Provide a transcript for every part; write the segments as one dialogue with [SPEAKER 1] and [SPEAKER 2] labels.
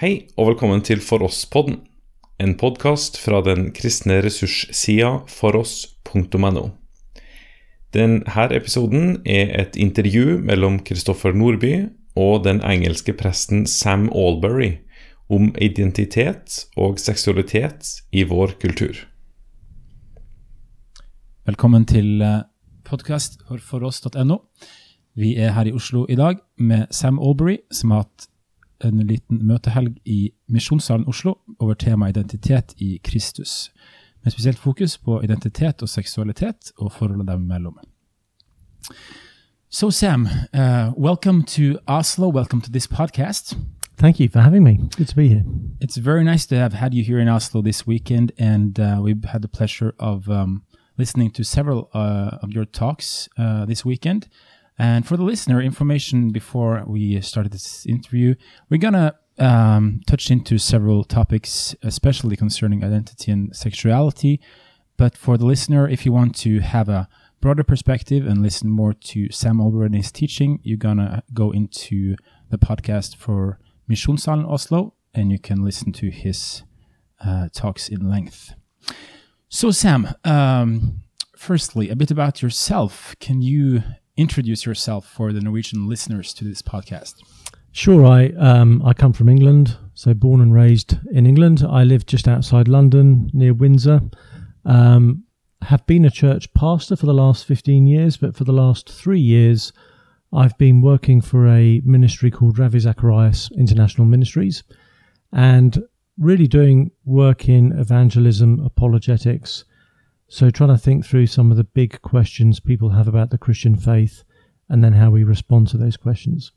[SPEAKER 1] Hei og velkommen til For oss-podden, en podkast fra den kristne ressurssida foross.no. Denne episoden er et intervju mellom Kristoffer Nordby og den engelske presten Sam Albury om identitet og seksualitet i vår kultur.
[SPEAKER 2] Velkommen til podkast for foross.no. Vi er her i Oslo i dag med Sam Albury, som har hatt en liten møtehelg i Misjonssalen Oslo over temaet identitet i Kristus, med spesielt fokus på identitet og seksualitet og forholdet dem imellom. So, Sam, uh, welcome to Oslo. Welcome to this podcast.
[SPEAKER 3] Thank you for having me. Good to be here.
[SPEAKER 2] It's very nice to have had you here in Oslo this weekend, and uh, we've had the pleasure of um, listening to several uh, of your talks uh, this weekend. And for the listener, information before we started this interview, we're gonna um, touch into several topics, especially concerning identity and sexuality. But for the listener, if you want to have a broader perspective and listen more to Sam Allberry's teaching, you're gonna go into the podcast for Misjonssalen Oslo, and you can listen to his uh, talks in length. So, Sam, um, firstly, a bit about yourself. Can you introduce yourself for the Norwegian listeners to this podcast?
[SPEAKER 3] Sure, I um, I come from England, so born and raised in England. I live just outside London, near Windsor. Um, have been a church pastor for the last fifteen years, but for the last three years, I've been working for a ministry called Ravi Zacharias International Ministries, and really doing work in evangelism, apologetics, so, trying to think through some of the big questions people have about the Christian faith and then how we respond to those questions.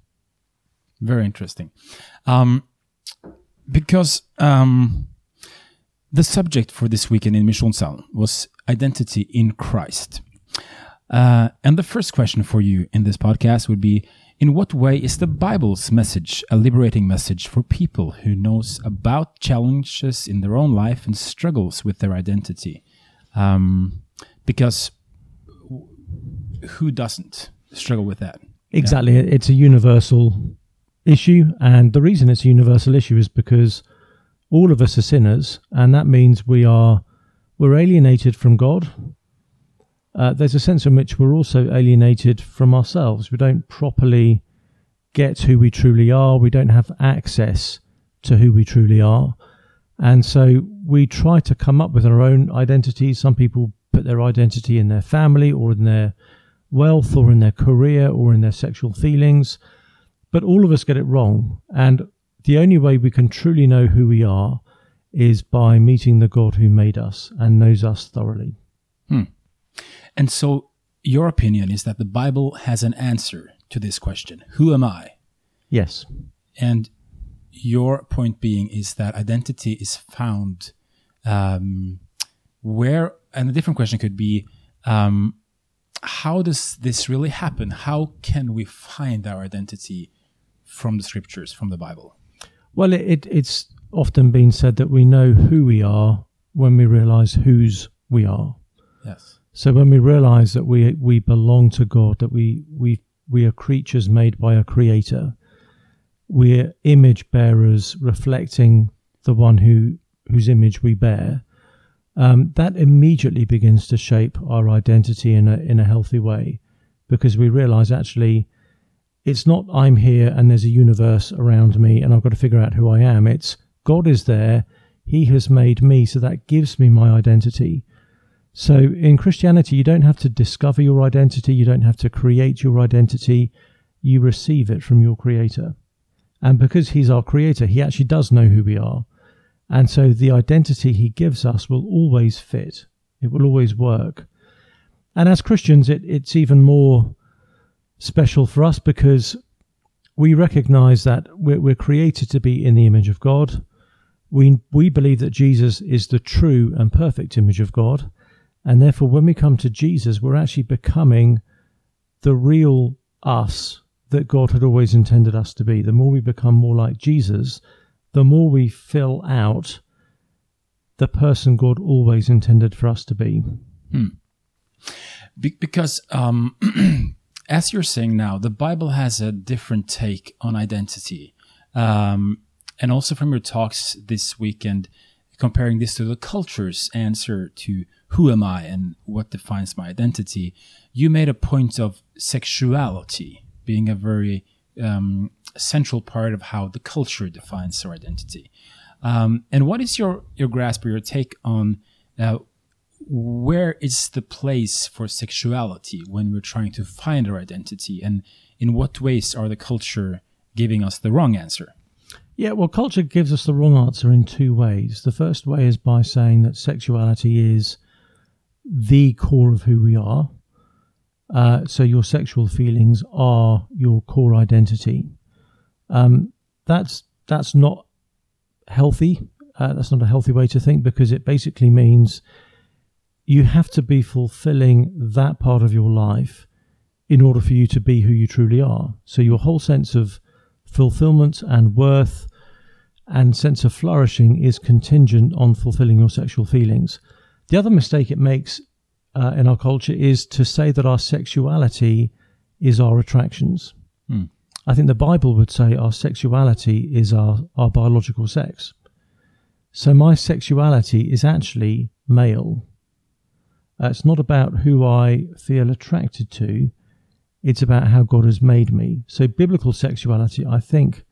[SPEAKER 2] Very interesting. Um, because um, the subject for this weekend in Misjonssalen was identity in Christ. Uh, and the first question for you in this podcast would be in what way is the bible's message a liberating message for people who knows about challenges in their own life and struggles with their identity um, because who doesn't struggle with that?
[SPEAKER 3] Exactly, yeah. it's a universal issue, and the reason it's a universal issue is because all of us are sinners, and that means we are we're alienated from God. Uh, there's a sense in which we're also alienated from ourselves. We don't properly get who we truly are. We don't have access to who we truly are. And so we try to come up with our own identities. Some people put their identity in their family or in their wealth or in their career or in their sexual feelings. But all of us get it wrong. And the only way we can truly know who we are is by meeting the God who made us and knows us thoroughly.
[SPEAKER 2] Hmm. And so, your opinion is that the Bible has an answer to this question Who am I?
[SPEAKER 3] Yes.
[SPEAKER 2] And your point being is that identity is found um, where, and a different question could be, um, how does this really happen? How can we find our identity from the scriptures, from the Bible?
[SPEAKER 3] Well, it, it, it's often been said that we know who we are when we realize whose we are.
[SPEAKER 2] Yes.
[SPEAKER 3] So when we realize that we we belong to God, that we we we are creatures made by a creator, we're image bearers reflecting the one who whose image we bear, um, that immediately begins to shape our identity in a in a healthy way, because we realize actually it's not I'm here and there's a universe around me and I've got to figure out who I am. It's God is there, He has made me, so that gives me my identity. So in Christianity, you don't have to discover your identity, you don't have to create your identity, you receive it from your Creator. And because He's our Creator, He actually does know who we are. And so the identity He gives us will always fit, it will always work. And as Christians, it, it's even more special for us because we recognize that we're, we're created to be in the image of God. We, we believe that Jesus is the true and perfect image of God. And therefore, when we come to Jesus, we're actually becoming the real us that God had always intended us to be. The more we become more like Jesus, the more we fill out the person God always intended for us to be.
[SPEAKER 2] Hmm. Be- because, um, as you're saying now, the Bible has a different take on identity. Um, and also from your talks this weekend, comparing this to the culture's answer to who am I and what defines my identity, you made a point of sexuality being a very um, central part of how the culture defines our identity. Um, and what is your your grasp or your take on uh, where is the place for sexuality when we're trying to find our identity, and in what ways are the culture giving us the wrong answer?
[SPEAKER 3] Yeah, well, culture gives us the wrong answer in two ways. The first way is by saying that sexuality is the core of who we are. Uh, so your sexual feelings are your core identity. Um, that's that's not healthy. Uh, that's not a healthy way to think because it basically means you have to be fulfilling that part of your life in order for you to be who you truly are. So your whole sense of fulfillment and worth and sense of flourishing is contingent on fulfilling your sexual feelings. The other mistake it makes uh, in our culture is to say that our sexuality is our attractions. Hmm. I think the Bible would say our sexuality is our, our biological sex. So my sexuality is actually male. Uh, it's not about who I feel attracted to, it's about how God has made me. So biblical sexuality, I think,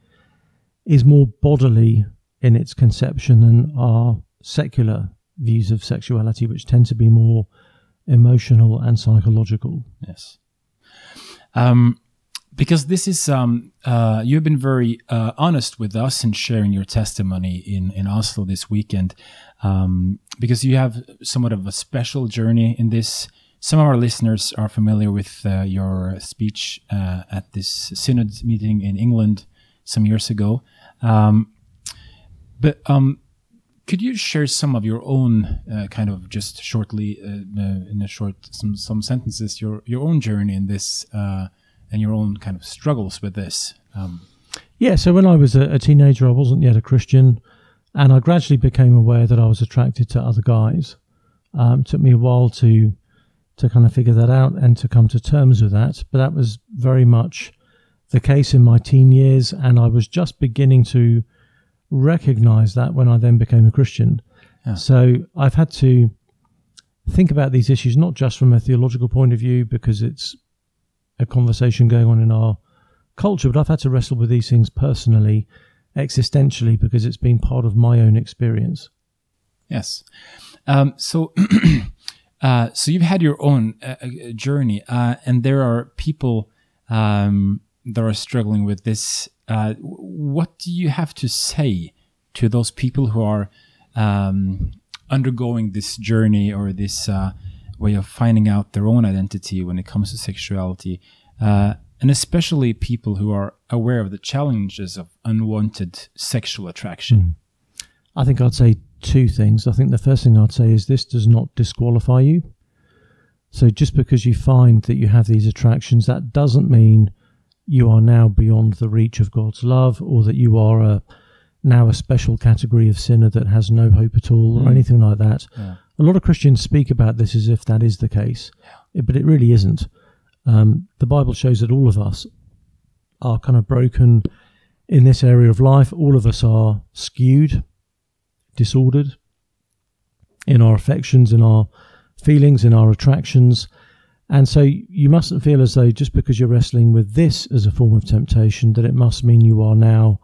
[SPEAKER 3] is more bodily in its conception than our secular views of sexuality, which tend to be more emotional and psychological.
[SPEAKER 2] Yes. Um, because this is um, uh, you've been very uh, honest with us in sharing your testimony in in Oslo this weekend, um, because you have somewhat of a special journey in this. Some of our listeners are familiar with uh, your speech uh, at this synod meeting in England some years ago, um, but um, could you share some of your own uh, kind of just shortly uh, uh, in a short some some sentences your your own journey in this uh, and your own kind of struggles with this um,
[SPEAKER 3] yeah so when i was a, a, teenager i wasn't yet a christian and i gradually became aware that i was attracted to other guys. Um, took me a while to to kind of figure that out and to come to terms with that but that was very much the case in my teen years and i was just beginning to recognize that when I then became a Christian. Yeah. So I've had to think about these issues not just from a theological point of view because it's a conversation going on in our culture, but I've had to wrestle with these things personally, existentially, because it's been part of my own experience.
[SPEAKER 2] Yes. Um, so, uh, so you've had your own uh, uh, journey, uh, and there are people um, that are struggling with this uh, what do you have to say to those people who are um, undergoing this journey or this uh, way of finding out their own identity when it comes to sexuality, uh, and especially people who are aware of the challenges of unwanted sexual attraction? Mm.
[SPEAKER 3] I think I'd say two things. I think the first thing I'd say is this does not disqualify you. So just because you find that you have these attractions, that doesn't mean you are now beyond the reach of God's love, or that you are a now a special category of sinner that has no hope at all, mm. or anything like that. Yeah. A lot of Christians speak about this as if that is the case, yeah. but it really isn't. Um, the Bible shows that all of us are kind of broken in this area of life. All of us are skewed, disordered in our affections, in our feelings, in our attractions. And so you mustn't feel as though just because you're wrestling with this as a form of temptation, that it must mean you are now,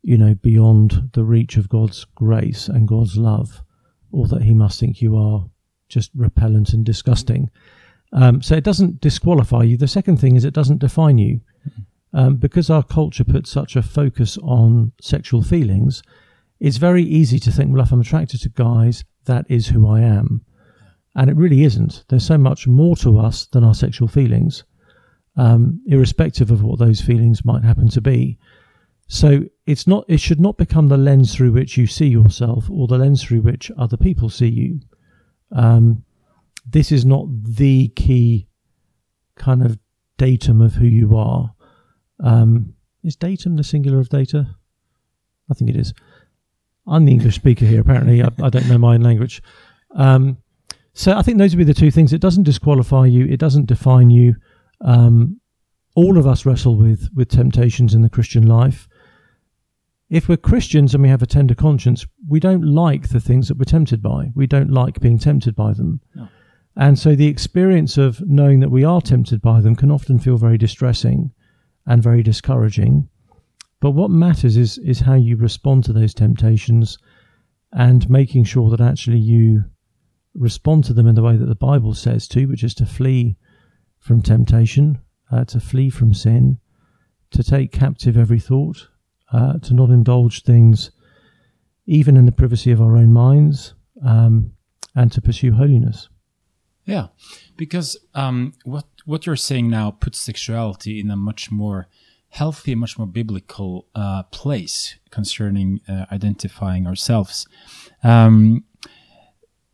[SPEAKER 3] you know, beyond the reach of God's grace and God's love, or that He must think you are just repellent and disgusting. Um, so it doesn't disqualify you. The second thing is it doesn't define you. Um, because our culture puts such a focus on sexual feelings, it's very easy to think, well, if I'm attracted to guys, that is who I am. And it really isn't. There's so much more to us than our sexual feelings, um, irrespective of what those feelings might happen to be. So it's not. It should not become the lens through which you see yourself, or the lens through which other people see you. Um, this is not the key kind of datum of who you are. Um, is datum the singular of data? I think it is. I'm the English speaker here. Apparently, I, I don't know my own language. Um, so I think those would be the two things. It doesn't disqualify you. It doesn't define you. Um, all of us wrestle with with temptations in the Christian life. if we're Christians and we have a tender conscience, we don't like the things that we're tempted by. We don't like being tempted by them.
[SPEAKER 2] No.
[SPEAKER 3] And so the experience of knowing that we are tempted by them can often feel very distressing and very discouraging. But what matters is, is how you respond to those temptations and making sure that actually you respond to them in the way that the Bible says to, which is to flee from temptation, uh, to flee from sin, to take captive every thought, uh, to not indulge things even in the privacy of our own minds, um, and to pursue holiness.
[SPEAKER 2] Yeah, because um, what what you're saying now puts sexuality in a much more healthy, much more biblical uh, place concerning uh, identifying ourselves. Um,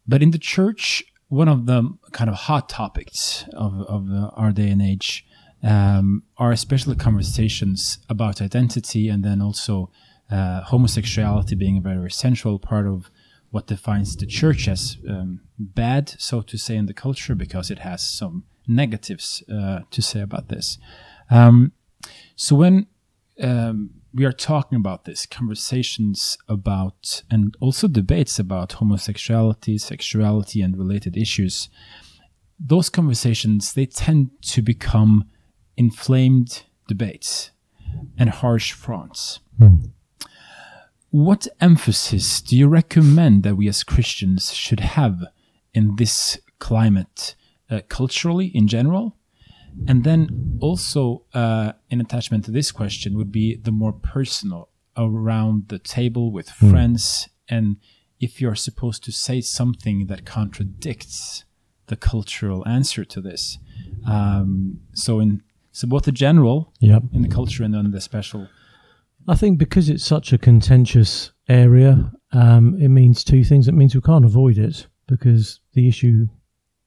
[SPEAKER 2] but in the church, one of the kind of hot topics of, of our day and age um, are especially conversations about identity and then also uh, homosexuality being a very central part of what defines the church as um, bad, so to say, in the culture because it has some negatives uh, to say about this. Um, so when um, we are talking about this, conversations about and also debates about homosexuality, sexuality, and related issues, those conversations they tend to become inflamed debates and harsh fronts. What emphasis do you recommend that we as Christians should have in this climate, uh, culturally in general? And then also, uh, in attachment to this question, would be the more personal around the table with friends. And if you're supposed to say something that contradicts the cultural answer to this. Um, so, in so both the general
[SPEAKER 3] Yep.
[SPEAKER 2] in the culture and then the special.
[SPEAKER 3] I think because it's such a contentious area, um, it means two things. It means we can't avoid it because the issue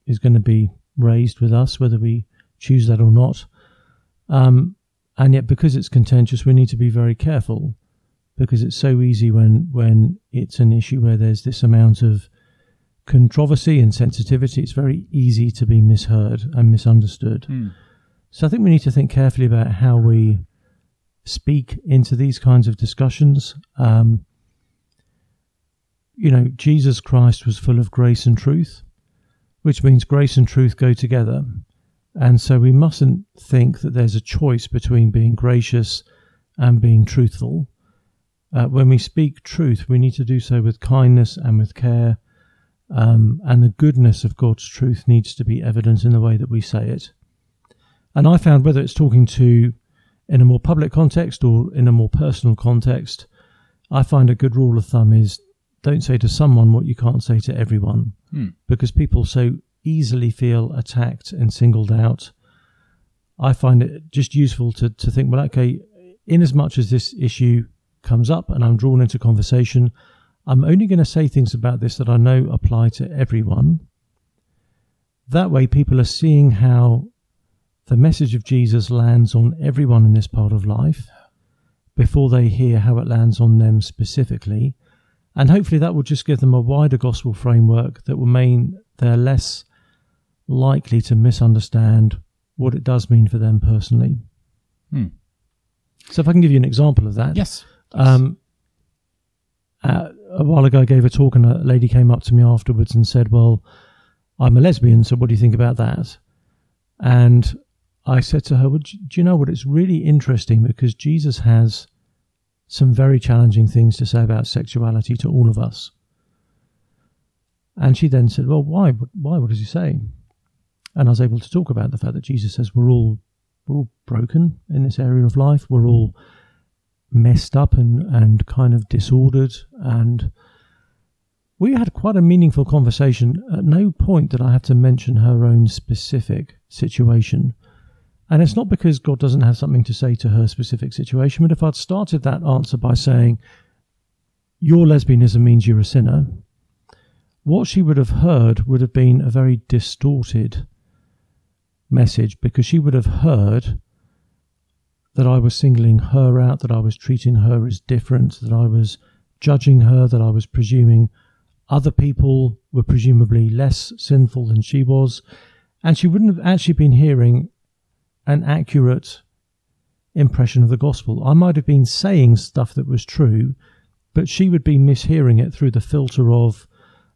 [SPEAKER 3] is going to be raised with us, whether we choose that or not. Um, and yet, because it's contentious, we need to be very careful because it's so easy when when it's an issue where there's this amount of controversy and sensitivity. It's very easy to be misheard and misunderstood. So I think we need to think carefully about how we speak into these kinds of discussions. Um, you know, Jesus Christ was full of grace and truth, which means grace and truth go together. And so we mustn't think that there's a choice between being gracious and being truthful. Uh, when we speak truth, we need to do so with kindness and with care. Um, and the goodness of God's truth needs to be evident in the way that we say it. And I found whether it's talking to in a more public context or in a more personal context, I find a good rule of thumb is don't say to someone what you can't say to everyone
[SPEAKER 2] Hmm.
[SPEAKER 3] because people so easily feel attacked and singled out. I find it just useful to, to think, well, okay, in as much as this issue comes up and I'm drawn into conversation, I'm only going to say things about this that I know apply to everyone. That way, people are seeing how the message of Jesus lands on everyone in this part of life before they hear how it lands on them specifically. And hopefully, that will just give them a wider gospel framework that will mean they're less likely to misunderstand what it does mean for them personally.
[SPEAKER 2] Hmm.
[SPEAKER 3] So, if I can give you an example of that.
[SPEAKER 2] Yes.
[SPEAKER 3] Um, uh, a while ago, I gave a talk, and a lady came up to me afterwards and said, Well, I'm a lesbian, so what do you think about that? And I said to her, well, do do you know what? It's really interesting because Jesus has some very challenging things to say about sexuality to all of us. And she then said, Well, why? Why? What does he say? And I was able to talk about the fact that Jesus says we're all we're all broken in this area of life. We're all messed up and, and kind of disordered. And we had quite a meaningful conversation. At no point did I have to mention her own specific situation. And it's not because God doesn't have something to say to her specific situation, but if I'd started that answer by saying, Your lesbianism means you're a sinner, what she would have heard would have been a very distorted message because she would have heard that I was singling her out, that I was treating her as different, that I was judging her, that I was presuming other people were presumably less sinful than she was. And she wouldn't have actually been hearing an accurate impression of the gospel. I might have been saying stuff that was true, but she would be mishearing it through the filter of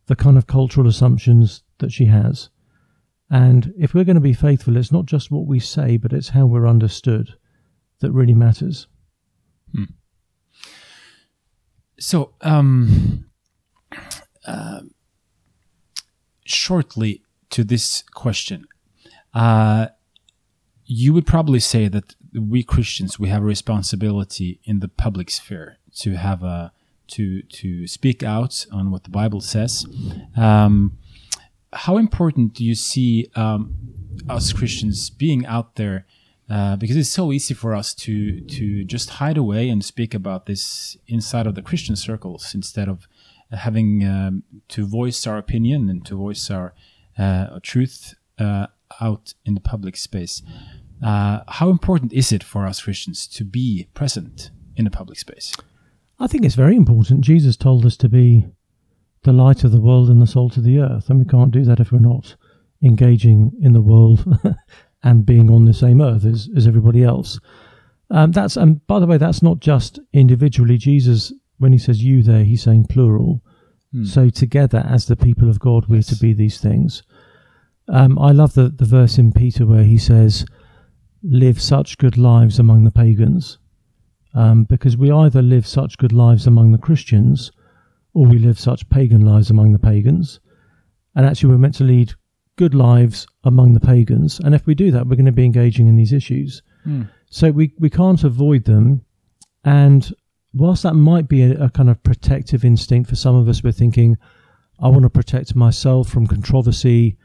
[SPEAKER 3] the kind of cultural assumptions that she has. And if we're going to be faithful, it's not just what we say, but it's how we're understood that really matters.
[SPEAKER 2] Hmm. So, um, uh, shortly to this question, uh, you would probably say that we Christians we have a responsibility in the public sphere to have a to to speak out on what the Bible says. Um, how important do you see um, us Christians being out there? Uh, because it's so easy for us to to just hide away and speak about this inside of the Christian circles instead of having um, to voice our opinion and to voice our uh, truth uh, out in the public space. Uh, how important is it for us Christians to be present in the public space?
[SPEAKER 3] I think it's very important. Jesus told us to be the light of the world and the salt of the earth, and we can't do that if we're not engaging in the world and being on the same earth as, as everybody else. Um, that's and by the way, that's not just individually. Jesus, when he says you there, he's saying plural. Hmm. So together, as the people of God, we're yes. to be these things. Um, I love the, the verse in Peter where he says, live such good lives among the pagans. Um, because we either live such good lives among the Christians or we live such pagan lives among the pagans. And actually, we're meant to lead good lives among the pagans. And if we do that, we're going to be engaging in these issues. Mm. So we, we can't avoid them. And whilst that might be a, a kind of protective instinct for some of us, we're thinking, I want to protect myself from controversy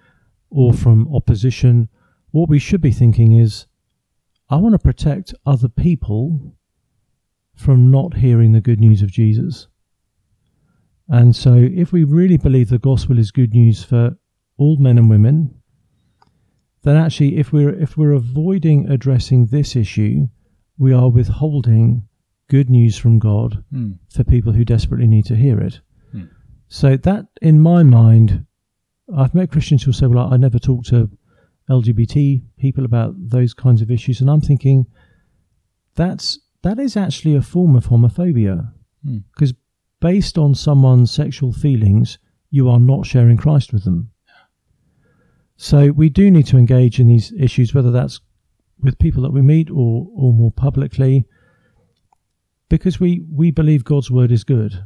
[SPEAKER 3] or from opposition. What we should be thinking is, I want to protect other people from not hearing the good news of Jesus. And so, if we really believe the gospel is good news for all men and women, then actually, if we're if we're avoiding addressing this issue, we are withholding good news from God mm. for people who desperately need to hear it. Mm. So that, in my mind, I've met Christians who say, "Well, I never talk to LGBT people about those kinds of issues," and I'm thinking that's that is actually a form of homophobia because mm. Based on someone's sexual feelings, you are not sharing Christ with them. So we do need to engage in these issues, whether that's with people that we meet or or more publicly, because we we believe God's word is good,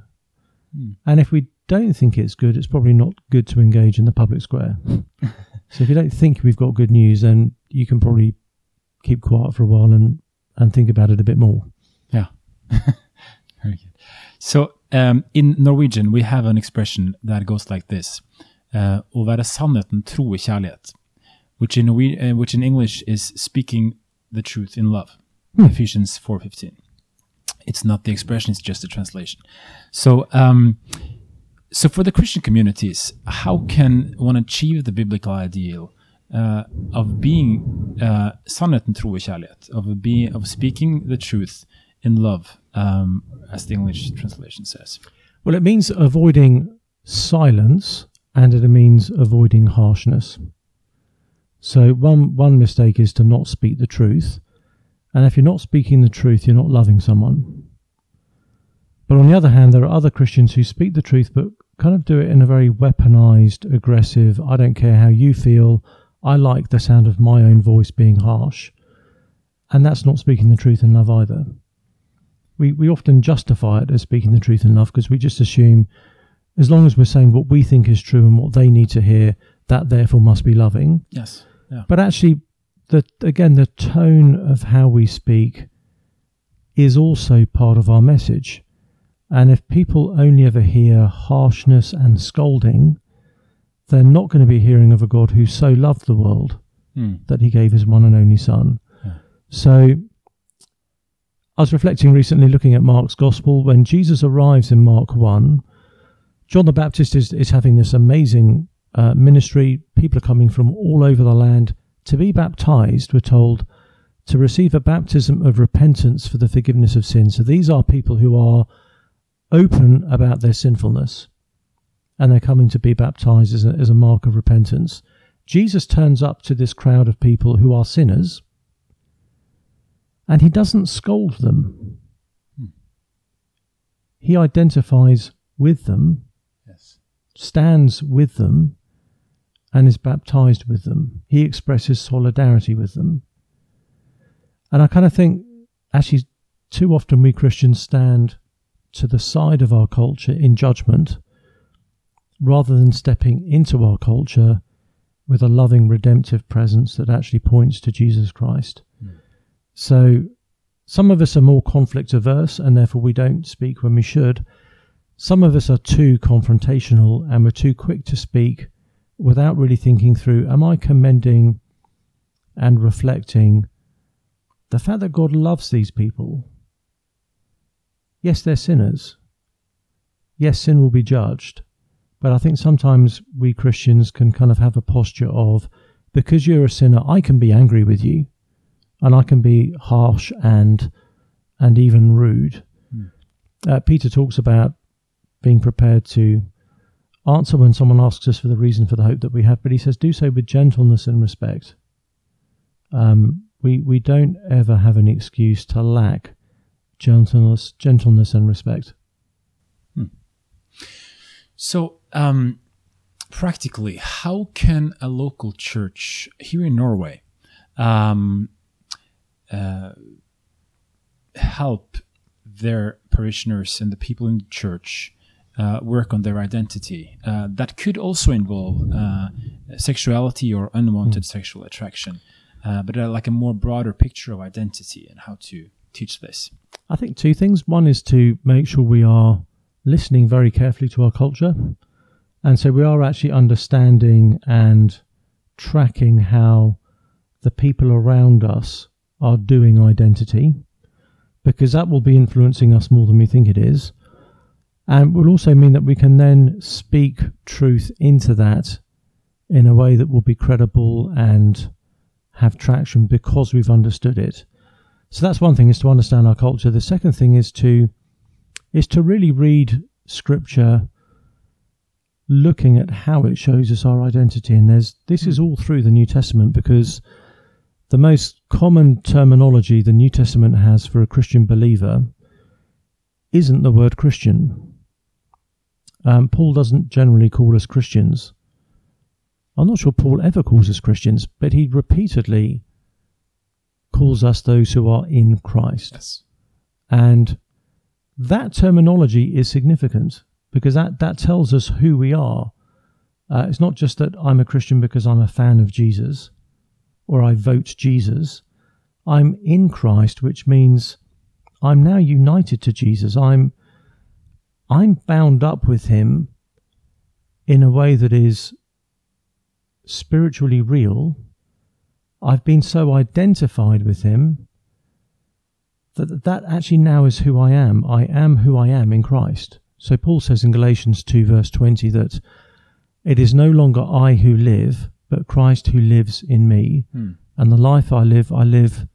[SPEAKER 3] mm. and if we don't think it's good, it's probably not good to engage in the public square. so if you don't think we've got good news, then you can probably keep quiet for a while and and think about it a bit more.
[SPEAKER 2] Yeah. Very good. So um, in Norwegian, we have an expression that goes like this: uh, "Å være sannheten tro i kjærlighet," which in uh, which in English is speaking the truth in love. Hmm. Ephesians four fifteen. It's not the expression; it's just a translation. So. Um, so for the Christian communities, how can one achieve the biblical ideal uh, of being uh, sannheten, tro kjærlighet, of, being, of speaking the truth in love, um, as the English translation says?
[SPEAKER 3] Well, it means avoiding silence and it means avoiding harshness. So one one mistake is to not speak the truth, and if you're not speaking the truth, you're not loving someone. But on the other hand, there are other Christians who speak the truth but kind of do it in a very weaponized, aggressive, I don't care how you feel, I like the sound of my own voice being harsh. And that's not speaking the truth in love either. We, we often justify it as speaking the truth in love because we just assume as long as we're saying what we think is true and what they need to hear, that therefore must be loving.
[SPEAKER 2] Yes.
[SPEAKER 3] Yeah. But actually, the, again, the tone of how we speak is also part of our message. And if people only ever hear harshness and scolding, they're not going to be hearing of a God who so loved the world mm. that he gave his one and only Son. Yeah. So I was reflecting recently looking at Mark's Gospel. When Jesus arrives in Mark 1, John the Baptist is, is having this amazing uh, ministry. People are coming from all over the land to be baptized, we're told, to receive a baptism of repentance for the forgiveness of sins. So these are people who are open about their sinfulness and they're coming to be baptized as a, as a mark of repentance. Jesus turns up to this crowd of people who are sinners, And he doesn't scold them. Hmm. He identifies with them,
[SPEAKER 2] Yes.
[SPEAKER 3] stands with them, and is baptized with them. He expresses solidarity with them. And I kind of think, actually, too often we Christians stand to the side of our culture in judgment rather than stepping into our culture with a loving, redemptive presence that actually points to Jesus Christ. So, some of us are more conflict averse and therefore we don't speak when we should. Some of us are too confrontational and we're too quick to speak without really thinking through am I commending and reflecting the fact that God loves these people? Yes, they're sinners. Yes, sin will be judged. But I think sometimes we Christians can kind of have a posture of because you're a sinner, I can be angry with you and I can be harsh and and even rude. Uh, Peter talks about being prepared to answer when someone asks us for the reason for the hope that we have, but he says do so with gentleness and respect. Um, we we don't ever have an excuse to lack gentleness, gentleness and respect.
[SPEAKER 2] So, um, practically, how can a local church here in Norway um, uh, help their parishioners and the people in the church uh, work on their identity? Uh, that could also involve uh, sexuality or unwanted sexual attraction, uh, but uh, like a more broader picture of identity and how to teach this.
[SPEAKER 3] I think two things. One is to make sure we are listening very carefully to our culture. And so we are actually understanding and tracking how the people around us are doing identity, because that will be influencing us more than we think it is. And will also mean that we can then speak truth into that in a way that will be credible and have traction because we've understood it. So that's one thing is to understand our culture. The second thing is to is to really read scripture looking at how it shows us our identity and there's this is all through the New Testament because the most common terminology the New Testament has for a Christian believer isn't the word Christian. Um, Paul doesn't generally call us Christians. I'm not sure Paul ever calls us Christians, but he repeatedly calls us those who are in Christ.
[SPEAKER 2] Yes.
[SPEAKER 3] And that terminology is significant because that, that tells us who we are. Uh, it's not just that I'm a Christian because I'm a fan of Jesus or I vote Jesus. I'm in Christ, which means I'm now united to Jesus. I'm I'm bound up with him in a way that is spiritually real. I've been so identified with him that that actually now is who I am. I am who I am in Christ. So Paul says in Galatians 2 verse 20 that it is no longer I who live, but Christ who lives in me.
[SPEAKER 2] Hmm.
[SPEAKER 3] And the life I live, I live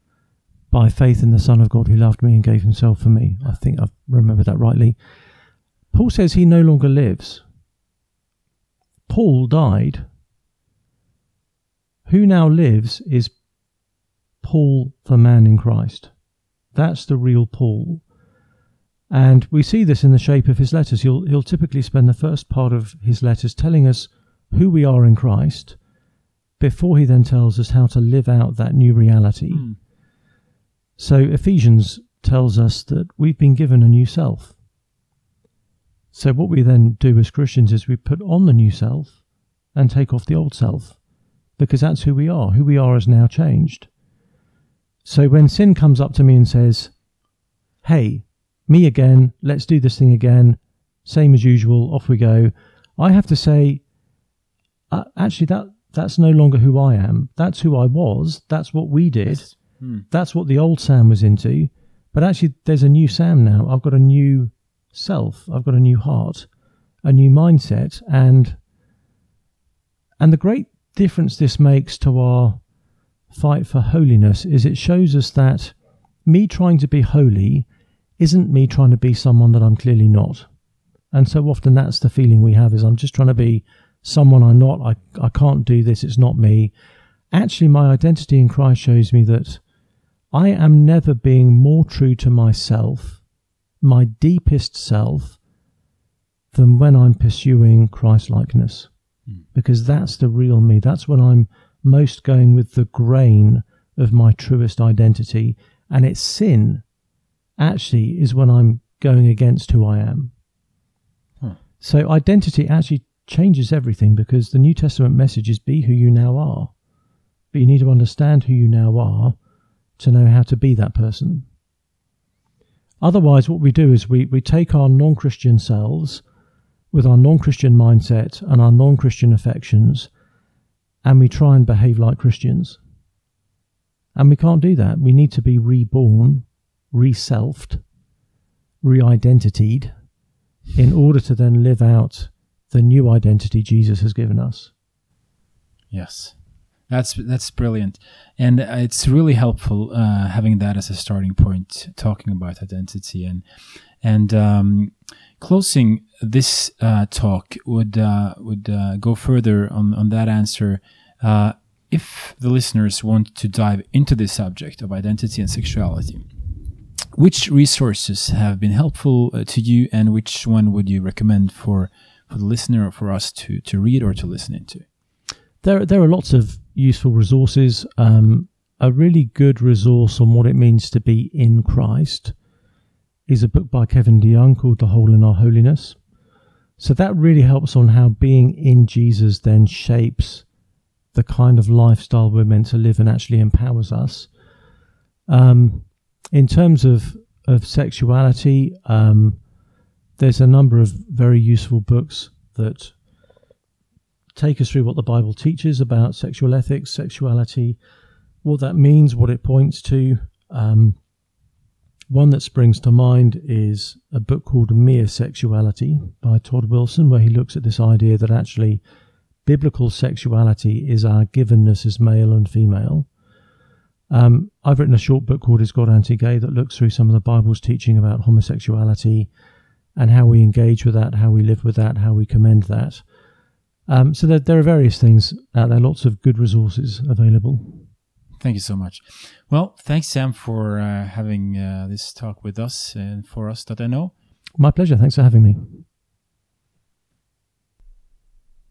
[SPEAKER 3] by faith in the Son of God who loved me and gave himself for me. I think I remember that rightly. Paul says he no longer lives. Paul died. Who now lives is Paul, the man in Christ. That's the real Paul. And we see this in the shape of his letters. He'll, he'll typically spend the first part of his letters telling us who we are in Christ before he then tells us how to live out that new reality.
[SPEAKER 2] Hmm.
[SPEAKER 3] So Ephesians tells us that we've been given a new self. So what we then do as Christians is we put on the new self and take off the old self because that's who we are. Who we are has now changed. So when sin comes up to me and says, Hey, me again, let's do this thing again, same as usual, off we go, I have to say, uh, actually, that that's no longer who I am. That's who I was. That's what we did.
[SPEAKER 2] Hmm.
[SPEAKER 3] That's what the old Sam was into. But actually, there's a new Sam now. I've got a new self. I've got a new heart, a new mindset, and and the great difference this makes to our fight for holiness is it shows us that me trying to be holy isn't me trying to be someone that I'm clearly not. And so often that's the feeling we have is I'm just trying to be someone I'm not. I, I can't do this. It's not me. Actually, my identity in Christ shows me that I am never being more true to myself, my deepest self, than when I'm pursuing Christ likeness. Hmm. Because that's the real me. That's when I'm most going with the grain of my truest identity. And it's sin, actually, is when I'm going against who I am.
[SPEAKER 2] Huh.
[SPEAKER 3] So identity actually changes everything because the New Testament message is be who you now are. But you need to understand who you now are to know how to be that person. Otherwise, what we do is we, we take our non Christian selves with our non Christian mindset and our non Christian affections and we try and behave like Christians. And we can't do that. We need to be reborn, reselfed, re identitied in order to then live out the new identity Jesus has given us.
[SPEAKER 2] Yes, that's that's brilliant, and uh, it's really helpful uh, having that as a starting point, talking about identity and and um, closing this uh, talk would uh, would uh, go further on on that answer. Uh, if the listeners want to dive into this subject of identity and sexuality, which resources have been helpful to you, and which one would you recommend for for the listener or for us to to read or to listen into?
[SPEAKER 3] There, there are lots of useful resources. Um, a really good resource on what it means to be in Christ is a book by Kevin DeYoung called The Hole in Our Holiness. So that really helps on how being in Jesus then shapes the kind of lifestyle we're meant to live and actually empowers us. Um, in terms of of sexuality, um, there's a number of very useful books that take us through what the Bible teaches about sexual ethics, sexuality, what that means, what it points to. Um, one that springs to mind is a book called Mere Sexuality by Todd Wilson, where he looks at this idea that actually biblical sexuality is our givenness as male and female. Um, I've written a short book called Is God Anti Gay that looks through some of the Bible's teaching about homosexuality and how we engage with that, how we live with that, how we commend that. Um, so there, there are various things out there, lots of good resources available.
[SPEAKER 2] Thank you so much. Well, thanks, Sam, for uh, having uh, this talk with us and for us that I know.
[SPEAKER 3] My pleasure. Thanks for having me.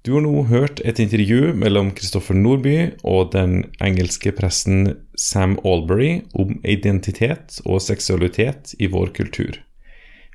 [SPEAKER 1] Du har nå hørt et intervju mellom Kristoffer Norbye og den engelske presten Sam Allberry om identitet og seksualitet i vår kultur.